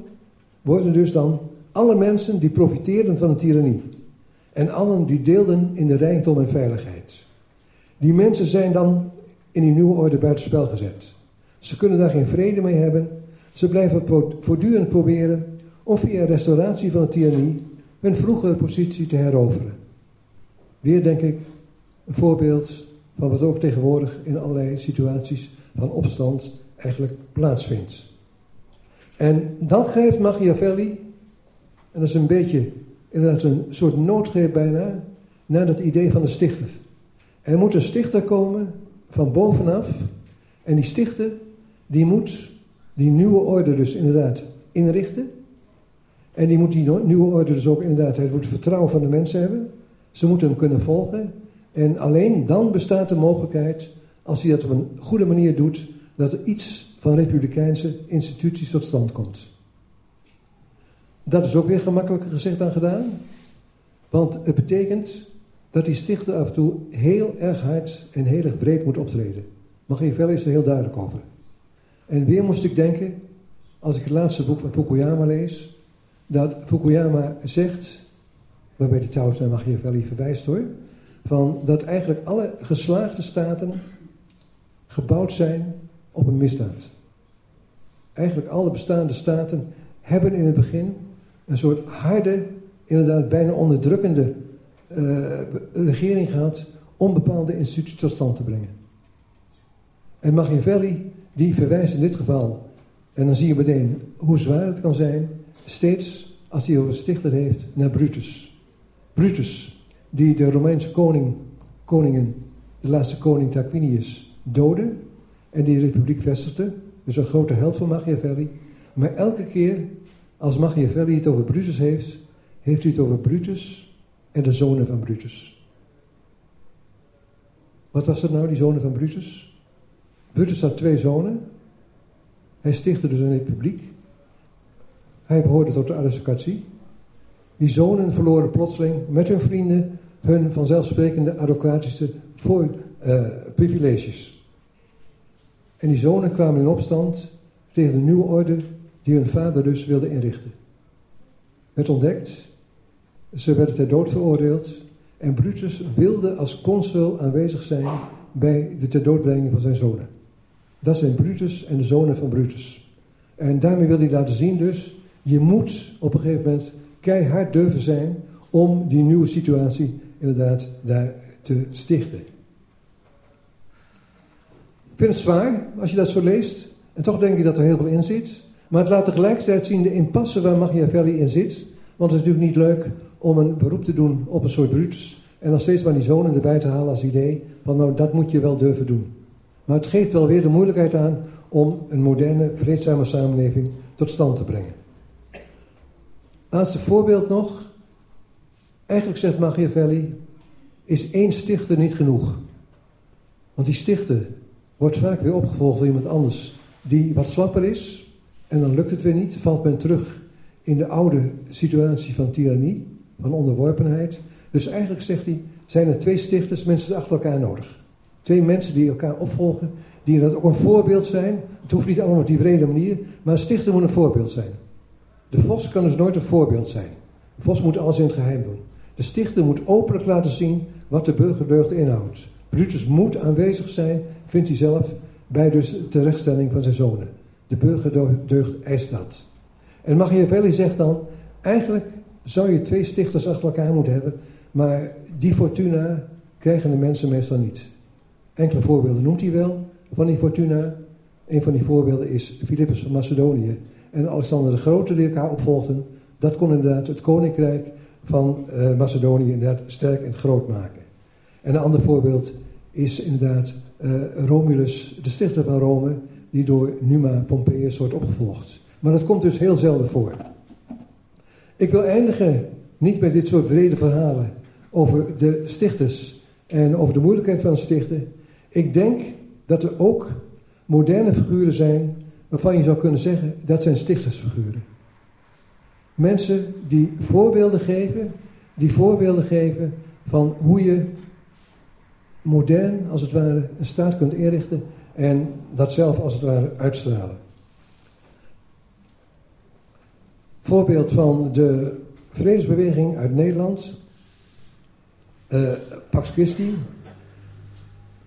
worden dus dan alle mensen die profiteerden van de tirannie. En allen die deelden in de rijkdom en veiligheid. Die mensen zijn dan in die nieuwe orde buitenspel gezet. Ze kunnen daar geen vrede mee hebben. Ze blijven voortdurend proberen om via restauratie van de tirannie hun vroegere positie te heroveren. Weer denk ik een voorbeeld van wat ook tegenwoordig in allerlei situaties van opstand eigenlijk plaatsvindt. En dan geeft Machiavelli, en dat is een beetje inderdaad een soort noodgreep bijna, naar dat idee van de stichter. Er moet een stichter komen van bovenaf, en die stichter die moet die nieuwe orde dus inderdaad inrichten. En die moet die nieuwe orde dus ook inderdaad, hij moet vertrouwen van de mensen hebben. Ze moeten hem kunnen volgen. En alleen dan bestaat de mogelijkheid, als hij dat op een goede manier doet, dat er iets van republikeinse instituties tot stand komt. Dat is ook weer gemakkelijker gezegd dan gedaan. Want het betekent dat die stichter af en toe heel erg hard en heel erg breed moet optreden. Machiavelli is er heel duidelijk over. En weer moest ik denken, als ik het laatste boek van Fukuyama lees, dat Fukuyama zegt, waarbij hij trouwens naar Machiavelli verwijst hoor, van dat eigenlijk alle geslaagde staten gebouwd zijn op een misdaad. Eigenlijk alle bestaande staten hebben in het begin een soort harde, inderdaad bijna onderdrukkende uh, regering gehad om bepaalde instituties tot stand te brengen. En Machiavelli die verwijst in dit geval, en dan zie je meteen hoe zwaar het kan zijn, steeds als hij over stichter heeft, naar Brutus. Brutus, die de Romeinse koning, koningen, de laatste koning Tarquinius, doodde en die republiek vestigde. Dus een grote held van Machiavelli. Maar elke keer als Machiavelli het over Brutus heeft, heeft hij het over Brutus en de zonen van Brutus. Wat was dat nou, die zonen van Brutus? Brutus had twee zonen. Hij stichtte dus een republiek. Hij behoorde tot de aristocratie. Die zonen verloren plotseling met hun vrienden hun vanzelfsprekende aristocratische voor, uh, privileges. En die zonen kwamen in opstand tegen de nieuwe orde die hun vader dus wilde inrichten. Werd ontdekt, ze werden ter dood veroordeeld en Brutus wilde als consul aanwezig zijn bij de ter doodbrenging van zijn zonen. Dat zijn Brutus en de zonen van Brutus. En daarmee wil hij laten zien dus, je moet op een gegeven moment keihard durven zijn om die nieuwe situatie inderdaad daar te stichten. vind het zwaar als je dat zo leest. En toch denk ik dat er heel veel in zit. Maar het laat tegelijkertijd zien de impasse waar Machiavelli in zit. Want het is natuurlijk niet leuk om een beroep te doen op een soort Brutus. En dan steeds maar die zonen erbij te halen als idee van nou dat moet je wel durven doen. Maar het geeft wel weer de moeilijkheid aan om een moderne, vreedzame samenleving tot stand te brengen. Laatste voorbeeld nog. Eigenlijk zegt Machiavelli, is één stichter niet genoeg. Want die stichter wordt vaak weer opgevolgd door iemand anders die wat slapper is. En dan lukt het weer niet, valt men terug in de oude situatie van tirannie, van onderworpenheid. Dus eigenlijk zegt hij, zijn er twee stichters, mensen achter elkaar nodig. Twee mensen die elkaar opvolgen, die dat ook een voorbeeld zijn. Het hoeft niet allemaal op die brede manier, maar een stichter moet een voorbeeld zijn. De vos kan dus nooit een voorbeeld zijn. De vos moet alles in het geheim doen. De stichter moet openlijk laten zien wat de burgerdeugd inhoudt. Brutus moet aanwezig zijn, vindt hij zelf, bij dus de terechtstelling van zijn zonen. De burgerdeugd eist dat. En Machiavelli zegt dan, eigenlijk zou je twee stichters achter elkaar moeten hebben, maar die fortuna krijgen de mensen meestal niet. Enkele voorbeelden noemt hij wel van die fortuna. Een van die voorbeelden is Philippus van Macedonië en Alexander de Grote die elkaar opvolgden. Dat kon inderdaad het koninkrijk van uh, Macedonië inderdaad sterk en groot maken. En een ander voorbeeld is inderdaad uh, Romulus, de stichter van Rome, die door Numa Pompeius wordt opgevolgd. Maar dat komt dus heel zelden voor. Ik wil eindigen niet met dit soort brede verhalen over de stichters en over de moeilijkheid van stichten. Ik denk dat er ook moderne figuren zijn waarvan je zou kunnen zeggen dat zijn stichtersfiguren. Mensen die voorbeelden geven, die voorbeelden geven van hoe je modern, als het ware, een staat kunt inrichten en dat zelf als het ware uitstralen. Voorbeeld van de vredesbeweging uit Nederland, uh, Pax Christi.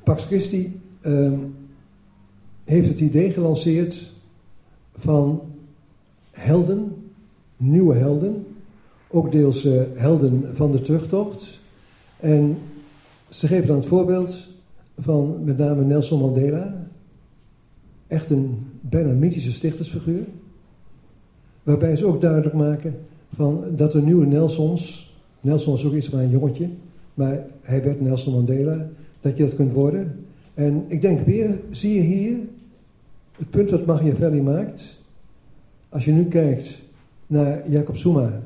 Pax Christi uh, heeft het idee gelanceerd van helden, nieuwe helden, ook deels uh, helden van de terugtocht. En ze geven dan het voorbeeld van met name Nelson Mandela, echt een bijna mythische stichtersfiguur, waarbij ze ook duidelijk maken van dat er nieuwe Nelsons, Nelson is ook iets maar een jongetje, maar hij werd Nelson Mandela, dat je dat kunt worden. En ik denk weer, zie je hier het punt wat Machiavelli maakt. Als je nu kijkt naar Jacob Zuma,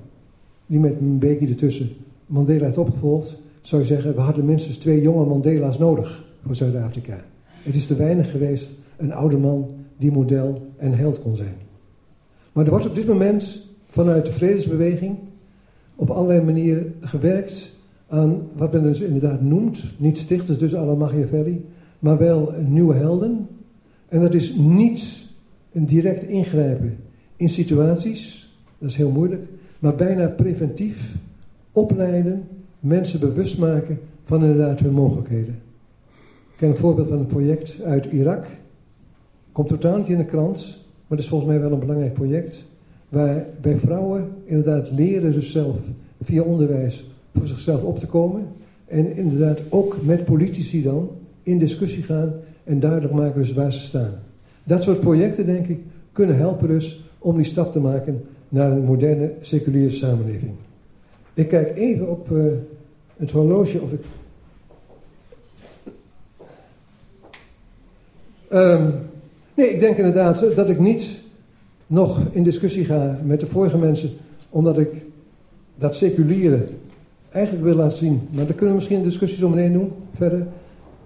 die met een ertussen Mandela heeft opgevolgd, zou je zeggen, we hadden minstens twee jonge Mandela's nodig voor Zuid-Afrika. Het is te weinig geweest een oude man die model en held kon zijn. Maar er wordt op dit moment vanuit de vredesbeweging op allerlei manieren gewerkt aan wat men dus inderdaad noemt, niet stichters dus alle Machiavelli, maar wel nieuwe helden. En dat is niet een direct ingrijpen in situaties, dat is heel moeilijk, maar bijna preventief opleiden, mensen bewust maken van inderdaad hun mogelijkheden. Ik ken een voorbeeld van een project uit Irak. Komt totaal niet in de krant, maar dat is volgens mij wel een belangrijk project. Waar bij vrouwen inderdaad leren zichzelf via onderwijs voor zichzelf op te komen. En inderdaad ook met politici dan in discussie gaan en duidelijk maken dus waar ze staan. Dat soort projecten, denk ik, kunnen helpen dus om die stap te maken naar een moderne seculiere samenleving. Ik kijk even op uh, het horloge of ik. Um, nee, ik denk inderdaad dat ik niet nog in discussie ga met de vorige mensen, omdat ik dat seculiere eigenlijk wil laten zien. Maar daar kunnen we misschien discussies omheen doen, verder.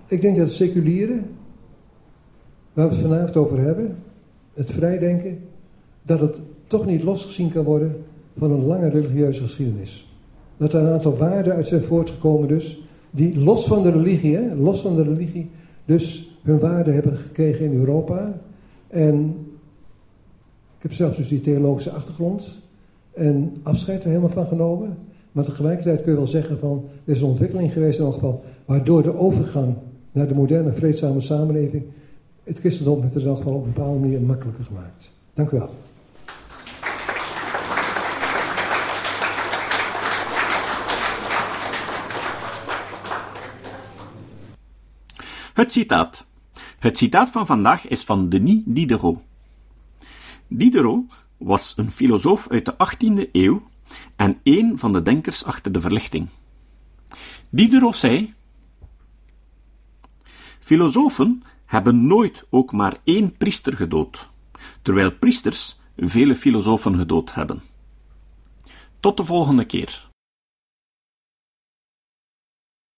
Ik denk dat het seculiere, waar we het vanavond over hebben, het vrijdenken, dat het toch niet losgezien kan worden van een lange religieuze geschiedenis. Dat er een aantal waarden uit zijn voortgekomen dus, die los van de religie, los van de religie, dus hun waarde hebben gekregen in Europa. En ik heb zelfs dus die theologische achtergrond en afscheid er helemaal van genomen. Maar tegelijkertijd kun je wel zeggen van, er is een ontwikkeling geweest in elk geval, waardoor de overgang naar de moderne vreedzame samenleving het christendom heeft in elk geval op een bepaalde manier makkelijker gemaakt. Dank u wel. Het citaat. Het citaat van vandaag is van Denis Diderot. Diderot was een filosoof uit de 18e eeuw en een van de denkers achter de verlichting. Diderot zei: Filosofen hebben nooit ook maar één priester gedood, terwijl priesters vele filosofen gedood hebben. Tot de volgende keer.